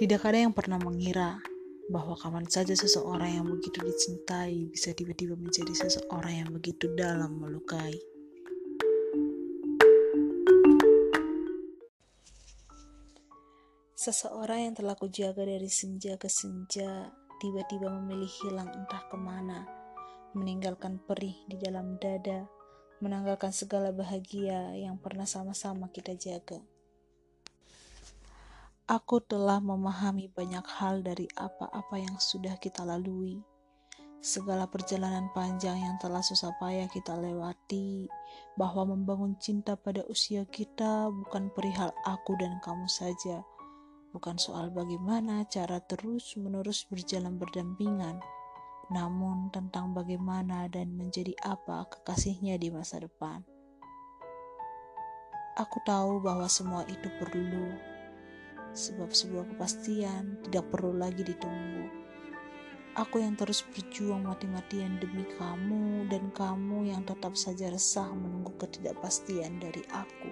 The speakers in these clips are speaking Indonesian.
Tidak ada yang pernah mengira bahwa kapan saja seseorang yang begitu dicintai bisa tiba-tiba menjadi seseorang yang begitu dalam melukai. Seseorang yang telah kujaga dari senja ke senja tiba-tiba memilih hilang entah ke mana, meninggalkan perih di dalam dada, menanggalkan segala bahagia yang pernah sama-sama kita jaga. Aku telah memahami banyak hal dari apa-apa yang sudah kita lalui. Segala perjalanan panjang yang telah susah payah kita lewati, bahwa membangun cinta pada usia kita bukan perihal aku dan kamu saja, bukan soal bagaimana cara terus-menerus berjalan berdampingan, namun tentang bagaimana dan menjadi apa kekasihnya di masa depan. Aku tahu bahwa semua itu perlu, sebab sebuah kepastian tidak perlu lagi ditunggu. Aku yang terus berjuang mati-matian demi kamu dan kamu yang tetap saja resah menunggu ketidakpastian dari aku.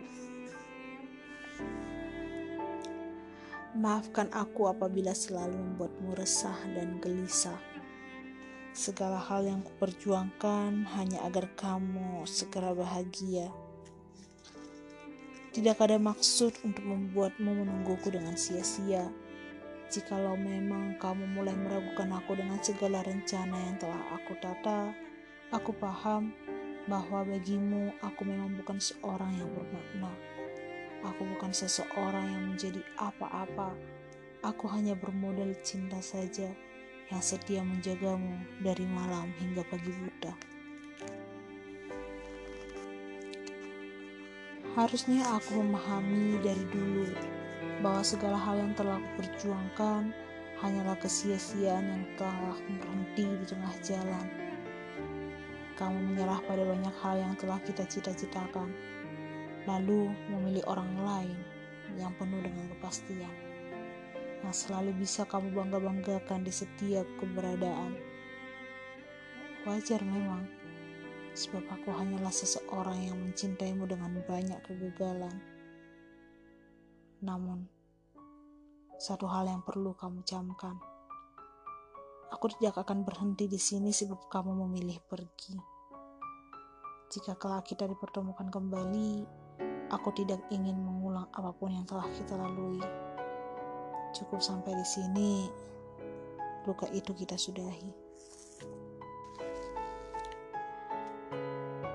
Maafkan aku apabila selalu membuatmu resah dan gelisah. Segala hal yang kuperjuangkan hanya agar kamu segera bahagia. Tidak ada maksud untuk membuatmu menungguku dengan sia-sia. Jikalau memang kamu mulai meragukan aku dengan segala rencana yang telah aku tata, aku paham bahwa bagimu aku memang bukan seorang yang bermakna. Aku bukan seseorang yang menjadi apa-apa. Aku hanya bermodal cinta saja yang setia menjagamu dari malam hingga pagi buta. Harusnya aku memahami dari dulu bahwa segala hal yang telah aku perjuangkan hanyalah kesia-siaan yang telah berhenti di tengah jalan. Kamu menyerah pada banyak hal yang telah kita cita-citakan, lalu memilih orang lain yang penuh dengan kepastian, yang selalu bisa kamu bangga-banggakan di setiap keberadaan. Wajar memang, sebab aku hanyalah seseorang yang mencintaimu dengan banyak kegagalan. Namun, satu hal yang perlu kamu camkan. Aku tidak akan berhenti di sini sebab kamu memilih pergi. Jika kelak kita dipertemukan kembali, aku tidak ingin mengulang apa pun yang telah kita lalui. Cukup sampai di sini, luka itu kita sudahi.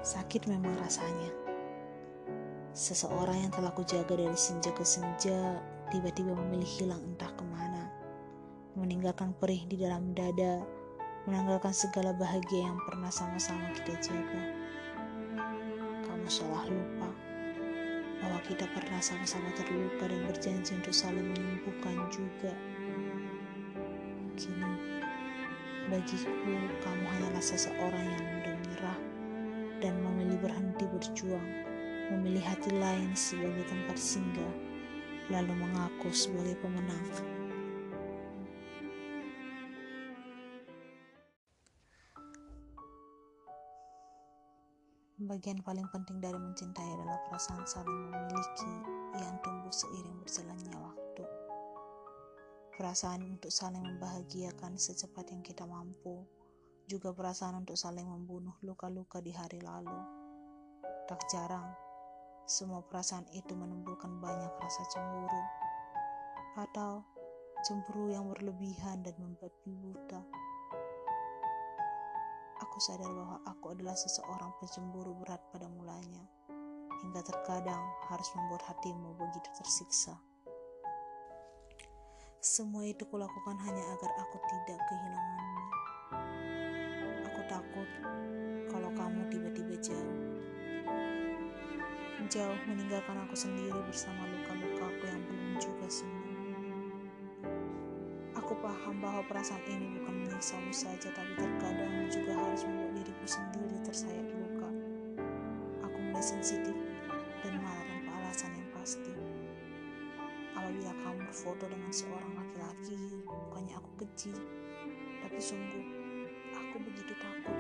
Sakit memang rasanya. Seseorang yang telah kujaga dari senja ke senja tiba-tiba memilih hilang entah ke mana. Meninggalkan perih di dalam dada, menanggalkan segala bahagia yang pernah sama-sama kita jaga. Kamu salah lupa bahwa kita pernah sama-sama terluka dan berjanji untuk saling menyembuhkan juga. Kini, bagiku kamu hanyalah seseorang yang mudah berjuang, memilih hati lain sebagai tempat singgah, lalu mengaku sebagai pemenang. Bagian paling penting dari mencintai adalah perasaan saling memiliki yang tumbuh seiring berjalannya waktu. Perasaan untuk saling membahagiakan secepat yang kita mampu, juga perasaan untuk saling membunuh luka-luka di hari lalu. Tak jarang, semua perasaan itu menimbulkan banyak rasa cemburu, atau cemburu yang berlebihan dan membuat buta. Aku sadar bahwa aku adalah seseorang pencemburu berat pada mulanya, hingga terkadang harus membuat hatimu begitu tersiksa. Semua itu kulakukan hanya agar aku tidak kehilanganmu takut kalau kamu tiba-tiba jauh. Jauh meninggalkan aku sendiri bersama luka-lukaku yang belum juga sembuh. Aku paham bahwa perasaan ini bukan menyiksamu saja, tapi terkadang juga harus membuat diriku sendiri tersayat luka. Aku mulai sensitif dan malah tanpa alasan yang pasti. Apabila kamu berfoto dengan seorang laki-laki, bukannya aku keji, tapi sungguh aku begitu takut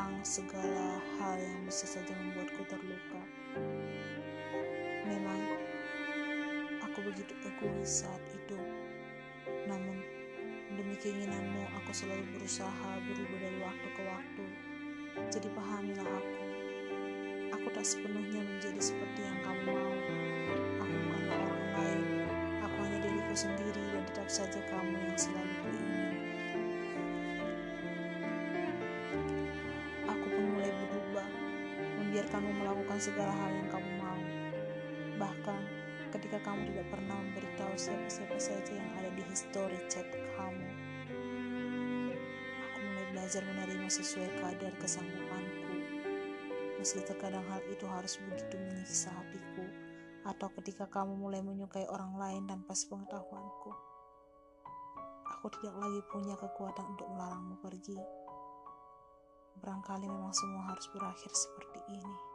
mengekang segala hal yang bisa saja membuatku terluka. Memang aku begitu egois saat itu. Namun demi keinginanmu aku selalu berusaha berubah dari waktu ke waktu. Jadi pahamilah aku. Aku tak sepenuhnya menjadi seperti yang kamu mau. Aku bukanlah orang lain. Aku hanya diriku sendiri dan tetap saja kamu yang selalu kuingin. Segala hal yang kamu mau. Bahkan ketika kamu tidak pernah memberitahu siapa-siapa saja yang ada di history chat kamu. Aku mulai belajar menerima sesuai kadar kesanggupanku. Meski terkadang hal itu harus begitu menyiksa hatiku, atau ketika kamu mulai menyukai orang lain tanpa sepengetahuanku. Aku tidak lagi punya kekuatan untuk melarangmu pergi. Barangkali memang semua harus berakhir seperti ini.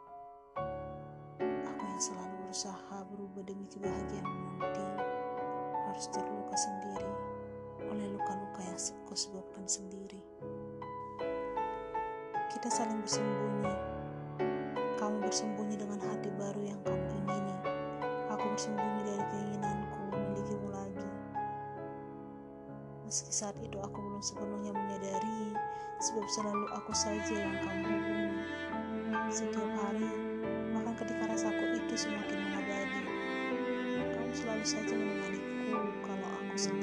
Yang selalu berusaha berubah demi kebahagiaan nanti harus terluka sendiri oleh luka-luka yang aku sebabkan sendiri. Kita saling bersembunyi. Kamu bersembunyi dengan hati baru yang kamu ingini. Aku bersembunyi dari keinginanku memilikimu lagi. Meski saat itu aku belum sepenuhnya menyadari sebab selalu aku saja yang kamu hubungi. Setiap hari, itu semakin mengabadi, kamu selalu saja menemaniku kalau aku.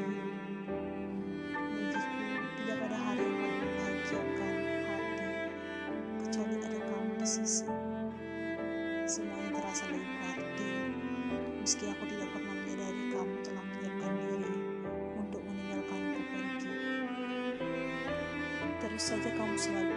Bagiku, tidak ada hari yang hati, kecuali ada kamu di sisi. Semuanya terasa lebih berarti, meski aku tidak pernah menyadari kamu telah menyiapkan diri untuk meninggalkanku pergi. Terus saja kamu selalu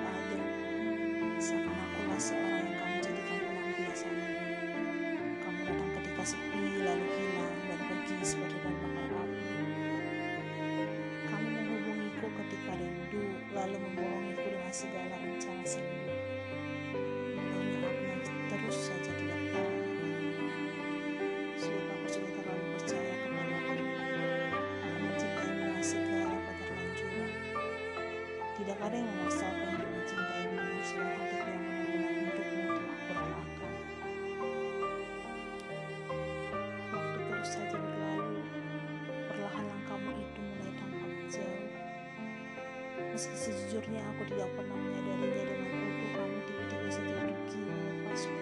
Sejujurnya aku tidak pernah menyadarinya dengan utuh kamu tiba-tiba saja pergi melepasku.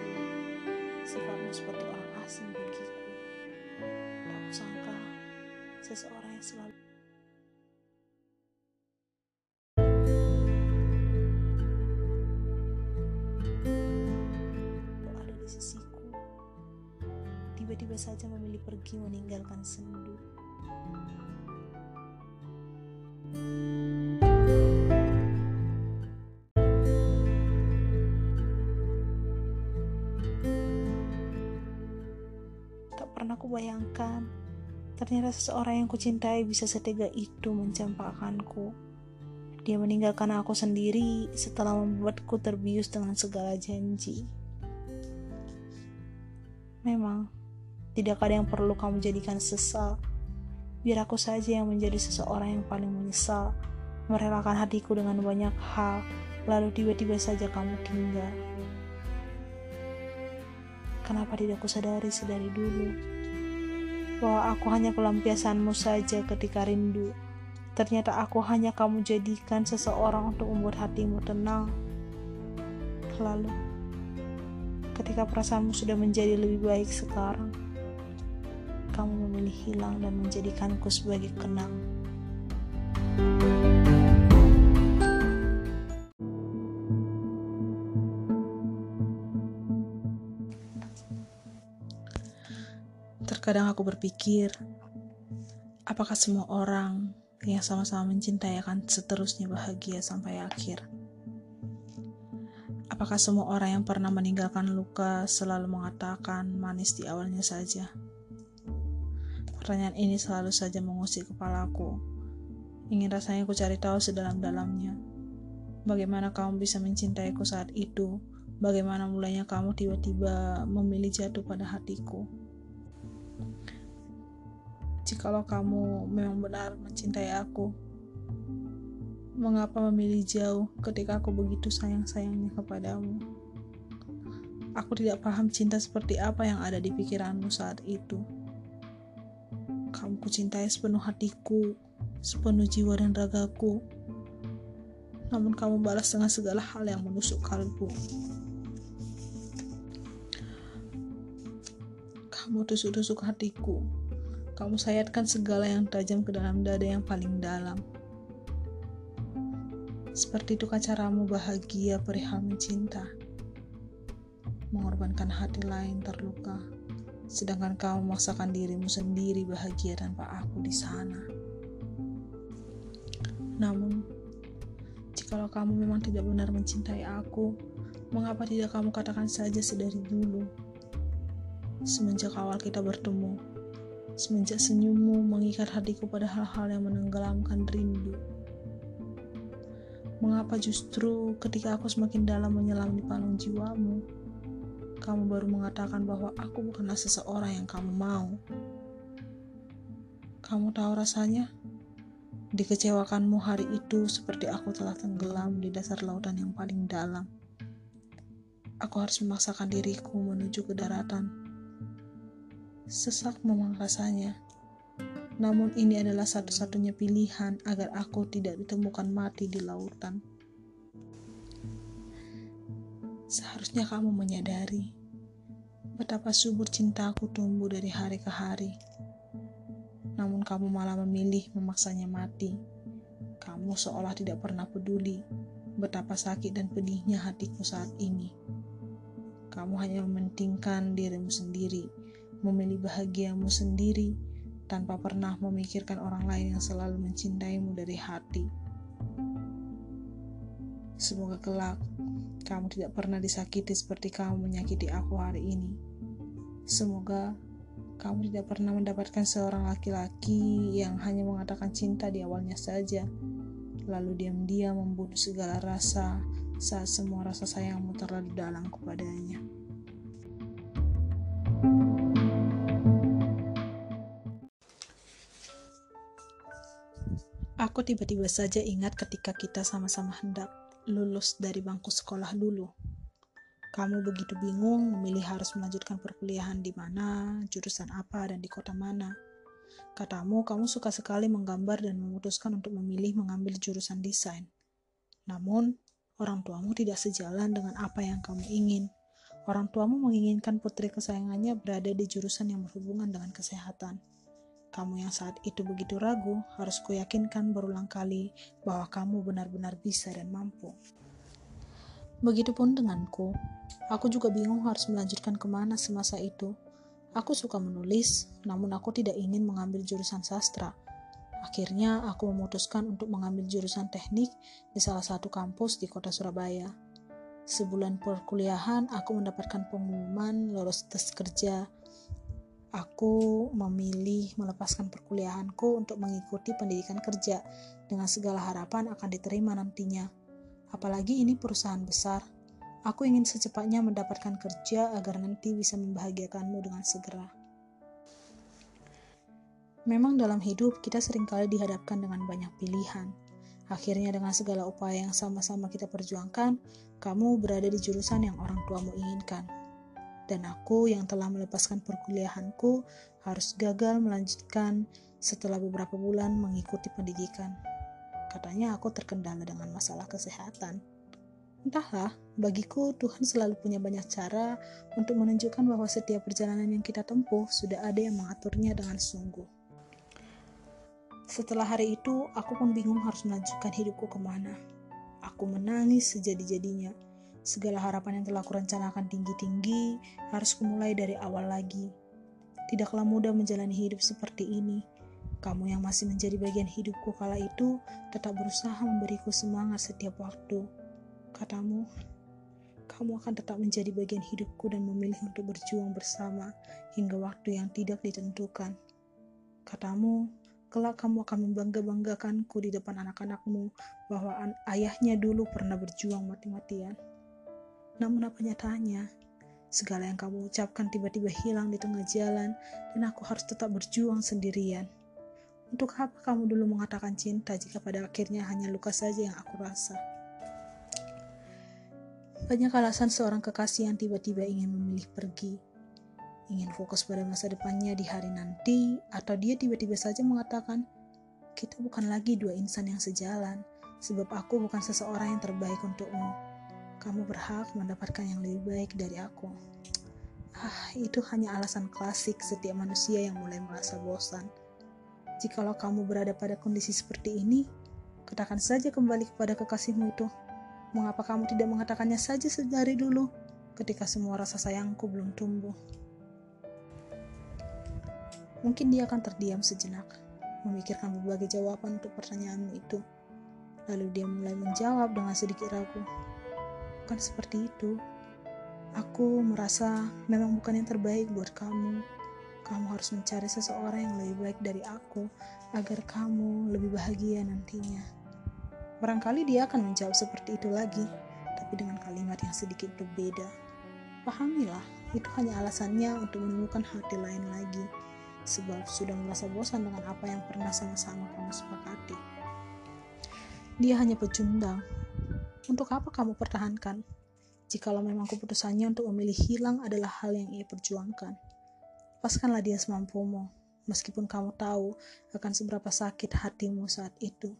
Sifatmu seperti orang asing bagiku. Tak kusangka seseorang yang selalu ada di sisiku. Tiba-tiba saja memilih pergi meninggalkan sendu. Kubayangkan ternyata seseorang yang kucintai bisa setega itu mencampakkanku. Dia meninggalkan aku sendiri setelah membuatku terbius dengan segala janji. Memang, tidak ada yang perlu kamu jadikan sesal. Biar aku saja yang menjadi seseorang yang paling menyesal, merelakan hatiku dengan banyak hal, lalu tiba-tiba saja kamu tinggal. Kenapa tidak kusadari sedari dulu bahwa aku hanya pelampiasanmu saja ketika rindu? Ternyata aku hanya kamu jadikan seseorang untuk membuat hatimu tenang. Lalu, ketika perasaanmu sudah menjadi lebih baik sekarang, kamu memilih hilang dan menjadikanku sebagai kenang. Terkadang aku berpikir, apakah semua orang yang sama-sama mencintai akan seterusnya bahagia sampai akhir? Apakah semua orang yang pernah meninggalkan luka selalu mengatakan manis di awalnya saja? Pertanyaan ini selalu saja mengusik kepalaku. Ingin rasanya ku cari tahu sedalam-dalamnya. Bagaimana kamu bisa mencintaiku saat itu? Bagaimana mulanya kamu tiba-tiba memilih jatuh pada hatiku? Jikalau kamu memang benar mencintai aku, Mengapa memilih jauh ketika aku begitu sayang-sayangnya kepadamu? Aku tidak paham cinta seperti apa yang ada di pikiranmu saat itu. Kamu kucintai sepenuh hatiku, sepenuh jiwa dan ragaku. Namun kamu balas dengan segala hal yang menusuk kalbu. Kamu tusuk-tusuk hatiku. Kamu sayatkan segala yang tajam ke dalam dada yang paling dalam. Seperti itu caramu bahagia perihal mencinta. Mengorbankan hati lain terluka, sedangkan kau memaksakan dirimu sendiri bahagia tanpa aku di sana. Namun, jikalau kamu memang tidak benar mencintai aku, mengapa tidak kamu katakan saja sedari dulu? Semenjak awal kita bertemu, semenjak senyummu mengikat hatiku pada hal-hal yang menenggelamkan rindu. Mengapa justru ketika aku semakin dalam menyelam di palung jiwamu, kamu baru mengatakan bahwa aku bukanlah seseorang yang kamu mau? Kamu tahu rasanya? Dikecewakanmu hari itu seperti aku telah tenggelam di dasar lautan yang paling dalam. Aku harus memaksakan diriku menuju ke daratan. Sesak memang rasanya, namun ini adalah satu-satunya pilihan agar aku tidak ditemukan mati di lautan. Seharusnya kamu menyadari betapa subur cintaku tumbuh dari hari ke hari. Namun kamu malah memilih memaksanya mati. Kamu seolah tidak pernah peduli betapa sakit dan pedihnya hatiku saat ini. Kamu hanya mementingkan dirimu sendiri, memilih bahagiamu sendiri, tanpa pernah memikirkan orang lain yang selalu mencintaimu dari hati. Semoga kelak kamu tidak pernah disakiti seperti kamu menyakiti aku hari ini. Semoga kamu tidak pernah mendapatkan seorang laki-laki yang hanya mengatakan cinta di awalnya saja, lalu diam-diam membunuh segala rasa saat semua rasa sayangmu terlalu dalam kepadanya. Aku tiba-tiba saja ingat ketika kita sama-sama hendak lulus dari bangku sekolah dulu. Kamu begitu bingung memilih harus melanjutkan perkuliahan di mana, jurusan apa, dan di kota mana. Katamu, kamu suka sekali menggambar dan memutuskan untuk memilih mengambil jurusan desain. Namun, orang tuamu tidak sejalan dengan apa yang kamu ingin. Orang tuamu menginginkan putri kesayangannya berada di jurusan yang berhubungan dengan kesehatan. Kamu yang saat itu begitu ragu, harus kuyakinkan berulang kali bahwa kamu benar-benar bisa dan mampu. Begitupun denganku, aku juga bingung harus melanjutkan ke mana semasa itu. Aku suka menulis, namun aku tidak ingin mengambil jurusan sastra. Akhirnya, aku memutuskan untuk mengambil jurusan teknik di salah satu kampus di kota Surabaya. Sebulan perkuliahan, aku mendapatkan pengumuman lolos tes kerja aku memilih melepaskan perkuliahanku untuk mengikuti pendidikan kerja dengan segala harapan akan diterima nantinya. Apalagi ini perusahaan besar. Aku ingin secepatnya mendapatkan kerja agar nanti bisa membahagiakanmu dengan segera. Memang dalam hidup kita sering kali dihadapkan dengan banyak pilihan. Akhirnya dengan segala upaya yang sama-sama kita perjuangkan, kamu berada di jurusan yang orang tuamu inginkan dan aku yang telah melepaskan perkuliahanku harus gagal melanjutkan setelah beberapa bulan mengikuti pendidikan. Katanya aku terkendala dengan masalah kesehatan. Entahlah, bagiku Tuhan selalu punya banyak cara untuk menunjukkan bahwa setiap perjalanan yang kita tempuh sudah ada yang mengaturnya dengan sungguh. Setelah hari itu, aku pun bingung harus melanjutkan hidupku ke mana. Aku menangis sejadi-jadinya Segala harapan yang telah kurencanakan tinggi-tinggi harus kumulai dari awal lagi. Tidaklah mudah menjalani hidup seperti ini. Kamu yang masih menjadi bagian hidupku kala itu tetap berusaha memberiku semangat setiap waktu. Katamu, kamu akan tetap menjadi bagian hidupku dan memilih untuk berjuang bersama hingga waktu yang tidak ditentukan. Katamu, kelak kamu akan membangga-banggakanku di depan anak-anakmu bahwa ayahnya dulu pernah berjuang mati-matian. Namun apa nyatanya? Segala yang kamu ucapkan tiba-tiba hilang di tengah jalan dan aku harus tetap berjuang sendirian. Untuk apa kamu dulu mengatakan cinta jika pada akhirnya hanya luka saja yang aku rasa? Banyak alasan seorang kekasih yang tiba-tiba ingin memilih pergi, ingin fokus pada masa depannya di hari nanti, atau dia tiba-tiba saja mengatakan, kita bukan lagi dua insan yang sejalan, sebab aku bukan seseorang yang terbaik untukmu. Kamu berhak mendapatkan yang lebih baik dari aku. Ah, itu hanya alasan klasik setiap manusia yang mulai merasa bosan. Jikalau kamu berada pada kondisi seperti ini, katakan saja kembali kepada kekasihmu itu. Mengapa kamu tidak mengatakannya saja sedari dulu, ketika semua rasa sayangku belum tumbuh? Mungkin dia akan terdiam sejenak, memikirkan berbagai jawaban untuk pertanyaanmu itu. Lalu dia mulai menjawab dengan sedikit ragu. Bukan seperti itu. Aku merasa memang bukan yang terbaik buat kamu. Kamu harus mencari seseorang yang lebih baik dari aku agar kamu lebih bahagia nantinya. Barangkali dia akan menjawab seperti itu lagi, tapi dengan kalimat yang sedikit berbeda. Pahamilah, itu hanya alasannya untuk menemukan hati lain lagi, sebab sudah merasa bosan dengan apa yang pernah sama-sama kamu sepakati. Dia hanya pecundang. Untuk apa kamu pertahankan? Jikalau memang keputusannya untuk memilih hilang adalah hal yang ia perjuangkan. Lepaskanlah dia semampumu, meskipun kamu tahu akan seberapa sakit hatimu saat itu.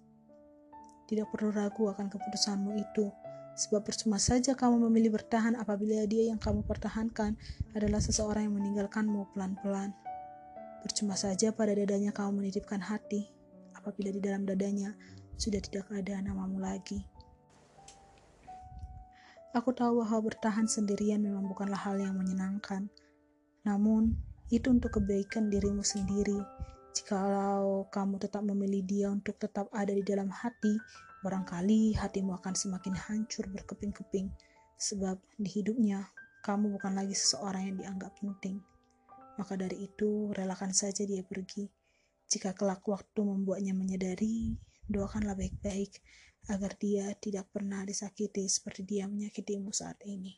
Tidak perlu ragu akan keputusanmu itu, sebab percuma saja kamu memilih bertahan apabila dia yang kamu pertahankan adalah seseorang yang meninggalkanmu pelan-pelan. Percuma saja pada dadanya kamu menitipkan hati, apabila di dalam dadanya sudah tidak ada namamu lagi. Aku tahu bahwa bertahan sendirian memang bukanlah hal yang menyenangkan. Namun, itu untuk kebaikan dirimu sendiri. Jikalau kamu tetap memilih dia untuk tetap ada di dalam hati, barangkali hatimu akan semakin hancur berkeping-keping. Sebab di hidupnya, kamu bukan lagi seseorang yang dianggap penting. Maka dari itu, relakan saja dia pergi. Jika kelak waktu membuatnya menyadari, doakanlah baik-baik agar dia tidak pernah disakiti seperti dia menyakitimu saat ini.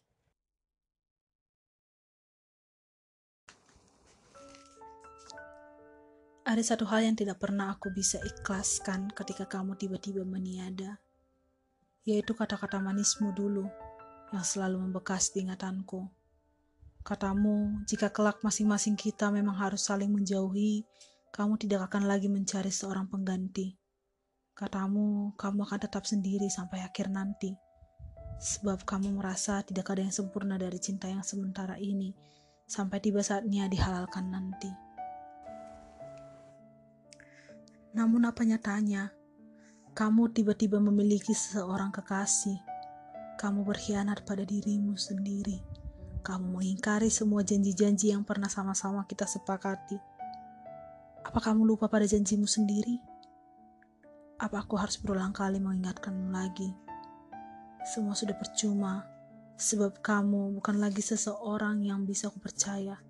Ada satu hal yang tidak pernah aku bisa ikhlaskan ketika kamu tiba-tiba meniada, yaitu kata-kata manismu dulu yang selalu membekas di ingatanku. Katamu, jika kelak masing-masing kita memang harus saling menjauhi, kamu tidak akan lagi mencari seorang pengganti Katamu, kamu akan tetap sendiri sampai akhir nanti. Sebab kamu merasa tidak ada yang sempurna dari cinta yang sementara ini, sampai tiba saatnya dihalalkan nanti. Namun apa nyatanya, kamu tiba-tiba memiliki seseorang kekasih. Kamu berkhianat pada dirimu sendiri. Kamu mengingkari semua janji-janji yang pernah sama-sama kita sepakati. Apa kamu lupa pada janjimu sendiri? Apa aku harus berulang kali mengingatkanmu lagi? Semua sudah percuma, sebab kamu bukan lagi seseorang yang bisa aku percaya.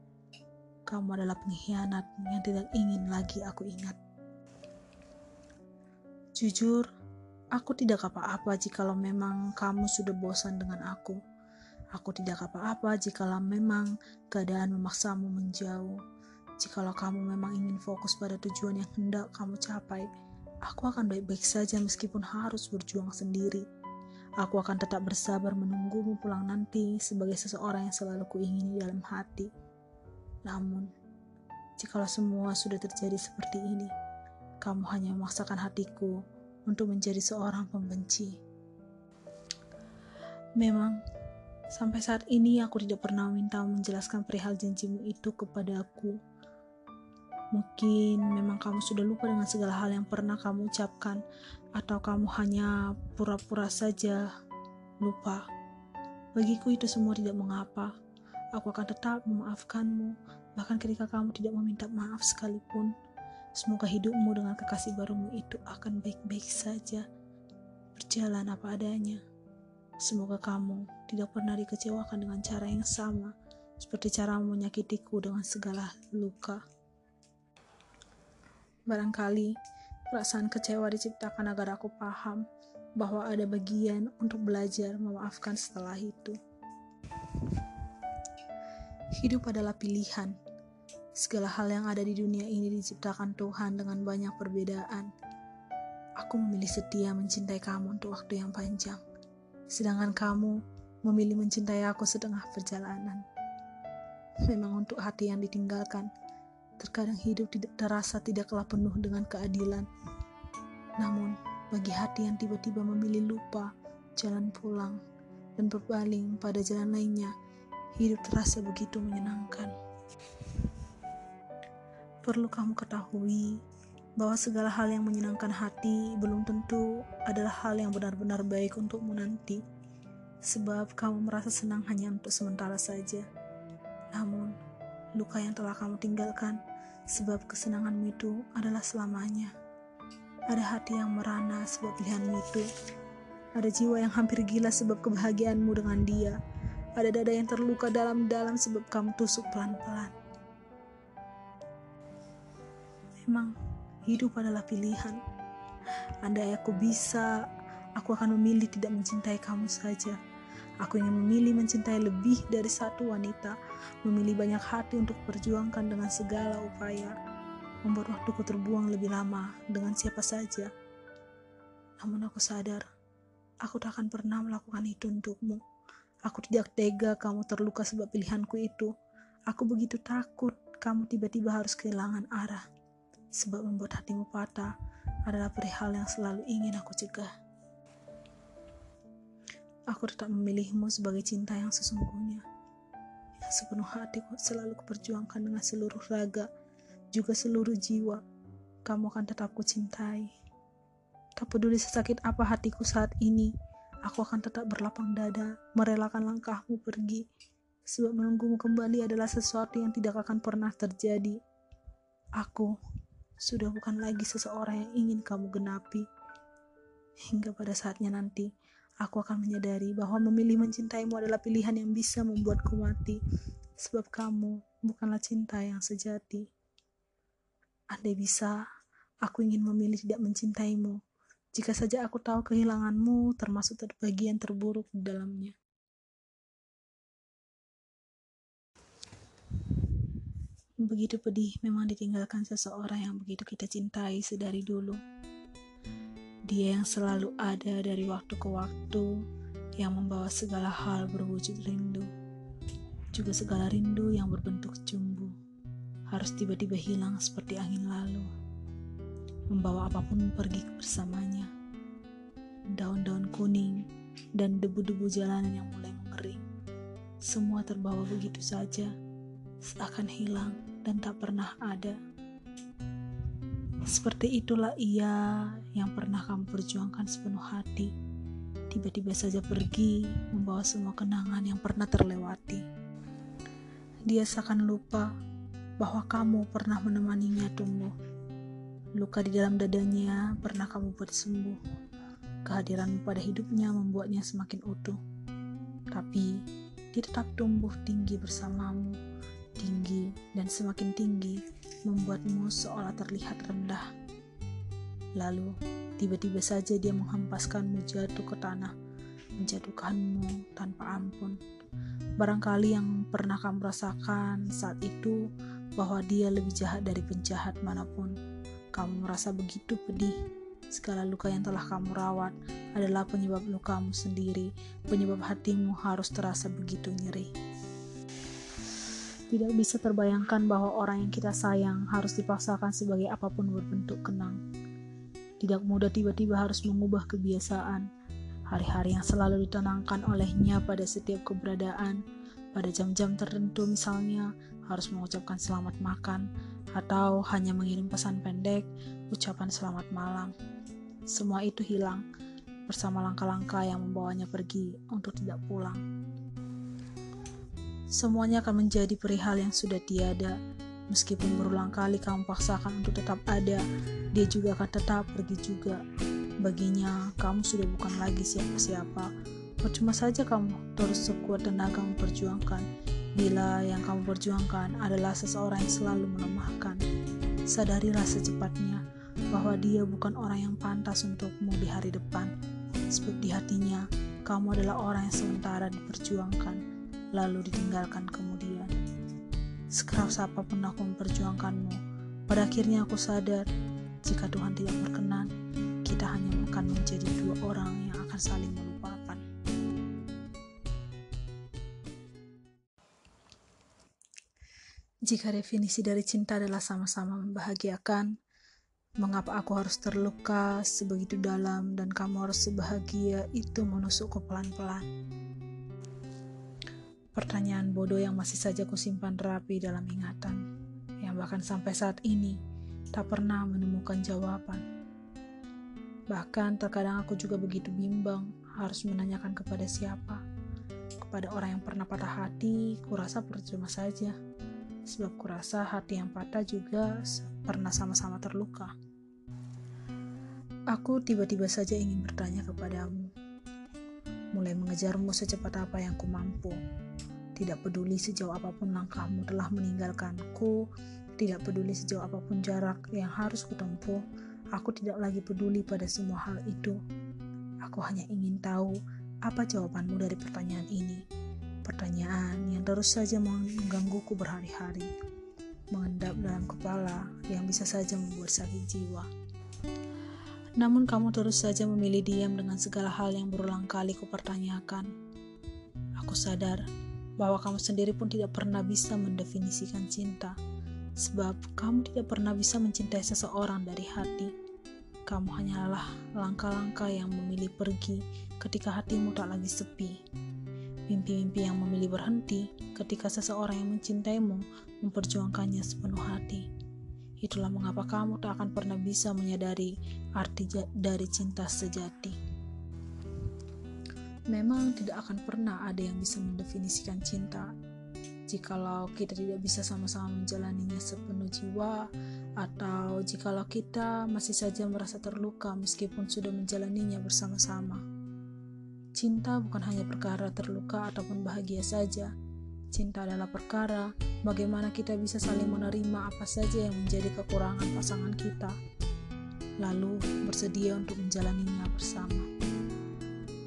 Kamu adalah pengkhianat yang tidak ingin lagi aku ingat. Jujur, aku tidak apa-apa jikalau memang kamu sudah bosan dengan aku. Aku tidak apa-apa jikalau memang keadaan memaksamu menjauh. Jikalau kamu memang ingin fokus pada tujuan yang hendak kamu capai, Aku akan baik-baik saja meskipun harus berjuang sendiri. Aku akan tetap bersabar menunggumu pulang nanti sebagai seseorang yang selalu kuingini dalam hati. Namun, jikalau semua sudah terjadi seperti ini, kamu hanya memaksakan hatiku untuk menjadi seorang pembenci. Memang, sampai saat ini aku tidak pernah minta menjelaskan perihal janjimu itu kepada aku Mungkin memang kamu sudah lupa dengan segala hal yang pernah kamu ucapkan, atau kamu hanya pura-pura saja lupa. Bagiku itu semua tidak mengapa. Aku akan tetap memaafkanmu, bahkan ketika kamu tidak meminta maaf sekalipun. Semoga hidupmu dengan kekasih barumu itu akan baik-baik saja, berjalan apa adanya. Semoga kamu tidak pernah dikecewakan dengan cara yang sama, seperti cara menyakitiku dengan segala luka. Barangkali perasaan kecewa diciptakan agar aku paham bahwa ada bagian untuk belajar memaafkan setelah itu. Hidup adalah pilihan. Segala hal yang ada di dunia ini diciptakan Tuhan dengan banyak perbedaan. Aku memilih setia mencintai kamu untuk waktu yang panjang, sedangkan kamu memilih mencintai aku setengah perjalanan. Memang untuk hati yang ditinggalkan, terkadang hidup tidak terasa tidaklah penuh dengan keadilan. Namun, bagi hati yang tiba-tiba memilih lupa, jalan pulang, dan berpaling pada jalan lainnya, hidup terasa begitu menyenangkan. Perlu kamu ketahui bahwa segala hal yang menyenangkan hati belum tentu adalah hal yang benar-benar baik untukmu nanti, sebab kamu merasa senang hanya untuk sementara saja. Luka yang telah kamu tinggalkan, sebab kesenanganmu itu adalah selamanya. Ada hati yang merana sebab pilihanmu itu. Ada jiwa yang hampir gila sebab kebahagiaanmu dengan dia. Ada dada yang terluka dalam-dalam sebab kamu tusuk pelan-pelan. Memang hidup adalah pilihan. Andai aku bisa, aku akan memilih tidak mencintai kamu saja. Aku ingin memilih mencintai lebih dari satu wanita, memilih banyak hati untuk perjuangkan dengan segala upaya, membuat waktuku terbuang lebih lama dengan siapa saja. Namun aku sadar, aku tak akan pernah melakukan itu untukmu. Aku tidak tega kamu terluka sebab pilihanku itu. Aku begitu takut kamu tiba-tiba harus kehilangan arah sebab membuat hatimu patah adalah perihal yang selalu ingin aku cegah. Aku tetap memilihmu sebagai cinta yang sesungguhnya, yang sepenuh hati selalu kuperjuangkan dengan seluruh raga, juga seluruh jiwa. Kamu akan tetap kucintai. Tak peduli sesakit apa hatiku saat ini, aku akan tetap berlapang dada, merelakan langkahmu pergi, sebab menunggumu kembali adalah sesuatu yang tidak akan pernah terjadi. Aku sudah bukan lagi seseorang yang ingin kamu genapi. Hingga pada saatnya nanti, aku akan menyadari bahwa memilih mencintaimu adalah pilihan yang bisa membuatku mati, sebab kamu bukanlah cinta yang sejati. Andai bisa, aku ingin memilih tidak mencintaimu, jika saja aku tahu kehilanganmu termasuk bagian terburuk di dalamnya. Begitu pedih memang ditinggalkan seseorang yang begitu kita cintai sedari dulu. Dia yang selalu ada dari waktu ke waktu, yang membawa segala hal berwujud rindu. Juga segala rindu yang berbentuk cumbu, harus tiba-tiba hilang seperti angin lalu. Membawa apa pun pergi bersamanya. Daun-daun kuning dan debu-debu jalanan yang mulai mengering. Semua terbawa begitu saja seakan hilang dan tak pernah ada. Seperti itulah ia yang pernah kamu perjuangkan sepenuh hati. Tiba-tiba saja pergi, membawa semua kenangan yang pernah terlewati. Dia seakan lupa bahwa kamu pernah menemaninya tumbuh. Luka di dalam dadanya pernah kamu buat sembuh. Kehadiranmu pada hidupnya membuatnya semakin utuh. Tapi dia tetap tumbuh tinggi bersamamu tinggi dan semakin tinggi membuatmu seolah terlihat rendah. Lalu, tiba-tiba saja dia menghempaskanmu jatuh ke tanah, menjatuhkanmu tanpa ampun. Barangkali yang pernah kamu rasakan saat itu bahwa dia lebih jahat dari penjahat mana pun. Kamu merasa begitu pedih. Segala luka yang telah kamu rawat adalah penyebab lukamu sendiri, penyebab hatimu harus terasa begitu nyeri. Tidak bisa terbayangkan bahwa orang yang kita sayang harus dipaksakan sebagai apa pun berbentuk kenang. Tidak mudah tiba-tiba harus mengubah kebiasaan. Hari-hari yang selalu ditenangkan olehnya pada setiap keberadaan, pada jam-jam tertentu misalnya, harus mengucapkan selamat makan, atau hanya mengirim pesan pendek, ucapan selamat malam. Semua itu hilang bersama langkah-langkah yang membawanya pergi untuk tidak pulang semuanya akan menjadi perihal yang sudah tiada. Meskipun berulang kali kamu paksakan untuk tetap ada, dia juga akan tetap pergi juga. Baginya, kamu sudah bukan lagi siapa-siapa. Percuma saja kamu terus sekuat tenaga memperjuangkan, bila yang kamu perjuangkan adalah seseorang yang selalu melemahkan. Sadarilah secepatnya bahwa dia bukan orang yang pantas untukmu di hari depan, sebab di hatinya kamu adalah orang yang sementara diperjuangkan lalu ditinggalkan kemudian. Sekeras apa pun aku memperjuangkanmu, pada akhirnya aku sadar jika Tuhan tidak berkenan, kita hanya akan menjadi dua orang yang akan saling melupakan. Jika definisi dari cinta adalah sama-sama membahagiakan, mengapa aku harus terluka sebegitu dalam dan kamu harus sebahagia itu menusukku pelan-pelan? Pertanyaan bodoh yang masih saja kusimpan rapi dalam ingatan, yang bahkan sampai saat ini tak pernah menemukan jawaban. Bahkan terkadang aku juga begitu bimbang harus menanyakan kepada siapa. Kepada orang yang pernah patah hati, kurasa percuma saja. Sebab kurasa hati yang patah juga pernah sama-sama terluka. Aku tiba-tiba saja ingin bertanya kepadamu, mulai mengejarmu secepat apa yang ku mampu tidak peduli sejauh apa pun langkahmu telah meninggalkanku, tidak peduli sejauh apa pun jarak yang harus kutempuh, aku tidak lagi peduli pada semua hal itu. Aku hanya ingin tahu apa jawabanmu dari pertanyaan ini. Pertanyaan yang terus saja menggangguku berhari-hari, mengendap dalam kepala yang bisa saja membuat sakit jiwa. Namun kamu terus saja memilih diam dengan segala hal yang berulang kali kupertanyakan. Aku sadar bahwa kamu sendiri pun tidak pernah bisa mendefinisikan cinta, sebab kamu tidak pernah bisa mencintai seseorang dari hati. Kamu hanyalah langkah-langkah yang memilih pergi ketika hatimu tak lagi sepi. Mimpi-mimpi yang memilih berhenti ketika seseorang yang mencintaimu memperjuangkannya sepenuh hati. Itulah mengapa kamu tak akan pernah bisa menyadari arti dari cinta sejati. Memang tidak akan pernah ada yang bisa mendefinisikan cinta. Jikalau kita tidak bisa sama-sama menjalaninya sepenuh jiwa, atau jikalau kita masih saja merasa terluka meskipun sudah menjalaninya bersama-sama. Cinta bukan hanya perkara terluka ataupun bahagia saja. Cinta adalah perkara bagaimana kita bisa saling menerima apa saja yang menjadi kekurangan pasangan kita, lalu bersedia untuk menjalaninya bersama.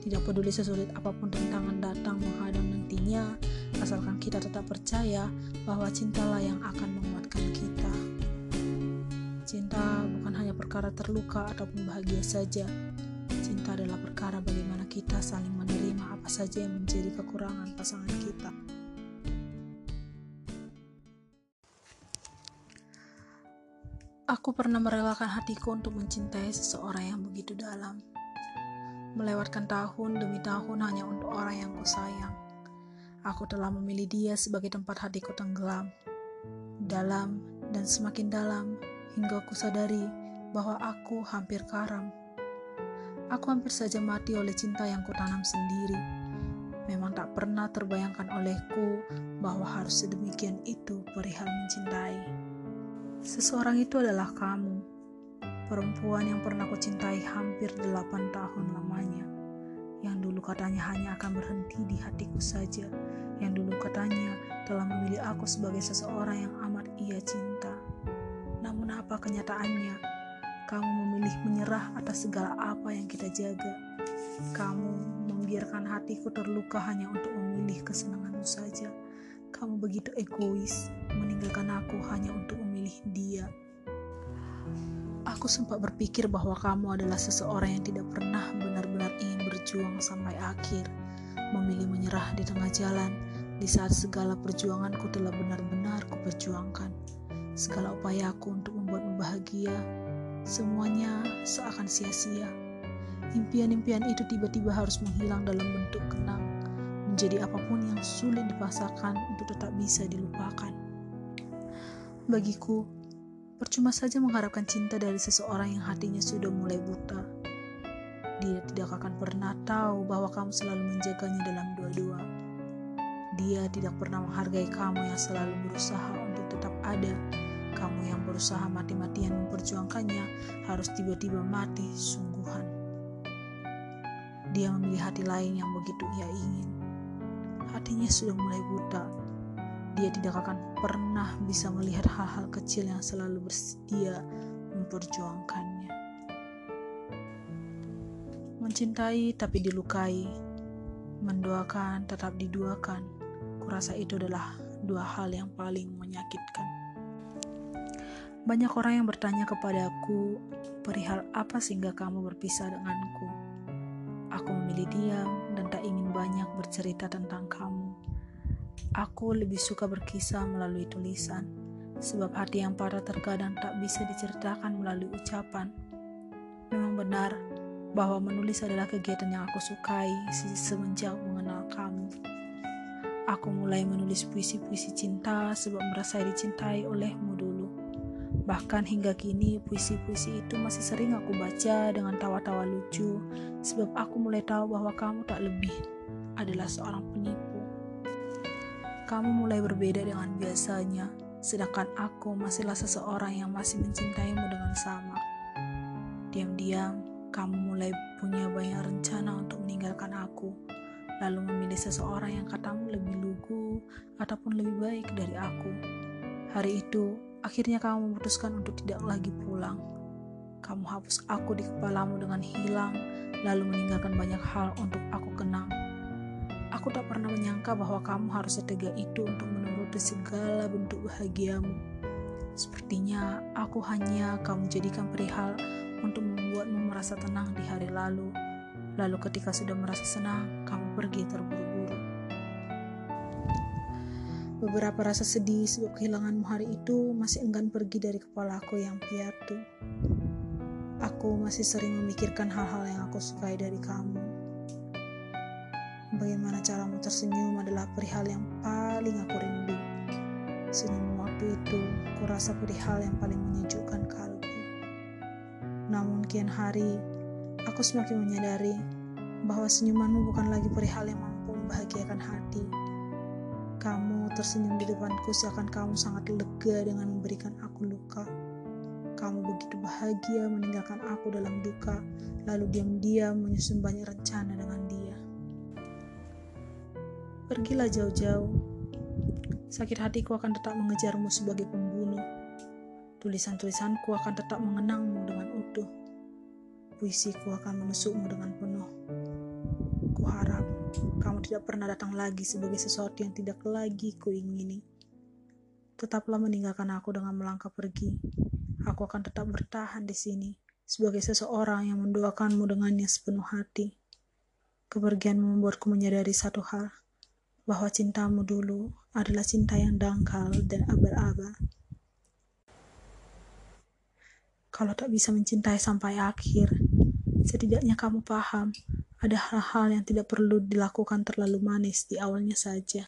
Tidak peduli sesulit apa pun tantangan datang menghadang nantinya, asalkan kita tetap percaya bahwa cintalah yang akan menguatkan kita. Cinta bukan hanya perkara terluka ataupun bahagia saja. Cinta adalah perkara bagaimana kita saling menerima apa saja yang menjadi kekurangan pasangan kita. Aku pernah merelakan hatiku untuk mencintai seseorang yang begitu dalam melewatkan tahun demi tahun hanya untuk orang yang kusayang. Aku telah memilih dia sebagai tempat hatiku tenggelam, dalam dan semakin dalam hingga ku sadari bahwa aku hampir karam. Aku hampir saja mati oleh cinta yang kutanam sendiri. Memang tak pernah terbayangkan olehku bahwa harus sedemikian itu perihal mencintai. Seseorang itu adalah kamu perempuan yang pernah kucintai hampir delapan tahun lamanya, yang dulu katanya hanya akan berhenti di hatiku saja, yang dulu katanya telah memilih aku sebagai seseorang yang amat ia cinta. Namun apa kenyataannya? Kamu memilih menyerah atas segala apa yang kita jaga. Kamu membiarkan hatiku terluka hanya untuk memilih kesenanganmu saja. Kamu begitu egois, meninggalkan aku hanya untuk memilih dia. Aku sempat berpikir bahwa kamu adalah seseorang yang tidak pernah benar-benar ingin berjuang sampai akhir, memilih menyerah di tengah jalan di saat segala perjuanganku telah benar-benar kuperjuangkan. Segala upayaku untuk membuatmu bahagia, semuanya seakan sia-sia. Impian-impian itu tiba-tiba harus menghilang dalam bentuk kenang, menjadi apa pun yang sulit dipaksakan untuk tetap bisa dilupakan. Bagiku, Percuma saja mengharapkan cinta dari seseorang yang hatinya sudah mulai buta. Dia tidak akan pernah tahu bahwa kamu selalu menjaganya dalam dua-dua. Dia tidak pernah menghargai kamu yang selalu berusaha untuk tetap ada. Kamu yang berusaha mati-matian memperjuangkannya harus tiba-tiba mati sungguhan. Dia memilih hati lain yang begitu ia ingin. Hatinya sudah mulai buta dia tidak akan pernah bisa melihat hal-hal kecil yang selalu bersedia memperjuangkannya. Mencintai tapi dilukai, mendoakan tetap diduakan. Kurasa itu adalah dua hal yang paling menyakitkan. Banyak orang yang bertanya kepadaku, perihal apa sehingga kamu berpisah denganku? Aku memilih diam dan tak ingin banyak bercerita tentang kamu. Aku lebih suka berkisah melalui tulisan, sebab hati yang patah terkadang tak bisa diceritakan melalui ucapan. Memang benar bahwa menulis adalah kegiatan yang aku sukai semenjak mengenal kamu. Aku mulai menulis puisi-puisi cinta sebab merasa dicintai olehmu dulu. Bahkan hingga kini puisi-puisi itu masih sering aku baca dengan tawa-tawa lucu sebab aku mulai tahu bahwa kamu tak lebih adalah seorang penipu. Kamu mulai berbeda dengan biasanya, sedangkan aku masihlah seseorang yang masih mencintaimu dengan sama. Diam-diam, kamu mulai punya banyak rencana untuk meninggalkan aku, lalu memilih seseorang yang katamu lebih lugu ataupun lebih baik dari aku. Hari itu, Akhirnya kamu memutuskan untuk tidak lagi pulang. Kamu hapus aku di kepalamu dengan hilang, lalu meninggalkan banyak hal untuk aku kenang. Aku tak pernah menyangka bahwa kamu harus setega itu untuk menuruti segala bentuk bahagiamu. Sepertinya aku hanya kamu jadikan perihal untuk membuatmu merasa tenang di hari lalu. Lalu ketika sudah merasa senang, kamu pergi terburu-buru. Beberapa rasa sedih sebab kehilanganmu hari itu masih enggan pergi dari kepalaku yang piatu. Aku masih sering memikirkan hal-hal yang aku sukai dari kamu. Bagaimana caramu tersenyum adalah perihal yang paling aku rindu. Senyum waktu itu, kurasa perihal yang paling menyejukkan kalbu. Namun kian hari, aku semakin menyadari bahwa senyumanmu bukan lagi perihal yang mampu membahagiakan hati kamu tersenyum di depanku seakan kamu sangat lega dengan memberikan aku luka. Kamu begitu bahagia meninggalkan aku dalam duka, lalu diam-diam menyusun banyak rencana dengan. Pergilah jauh-jauh. Sakit hatiku akan tetap mengejarmu sebagai pembunuh. Tulisan-tulisanku akan tetap mengenangmu dengan utuh. Puisiku akan menusukmu dengan penuh. Kuharap kamu tidak pernah datang lagi sebagai sesuatu yang tidak lagi kuingini. Tetaplah meninggalkan aku dengan melangkah pergi. Aku akan tetap bertahan di sini sebagai seseorang yang mendoakanmu dengannya sepenuh hati. Kepergianmu membuatku menyadari satu hal, bahwa cintamu dulu adalah cinta yang dangkal dan abal-abal. Kalau tak bisa mencintai sampai akhir, setidaknya kamu paham ada hal-hal yang tidak perlu dilakukan terlalu manis di awalnya saja.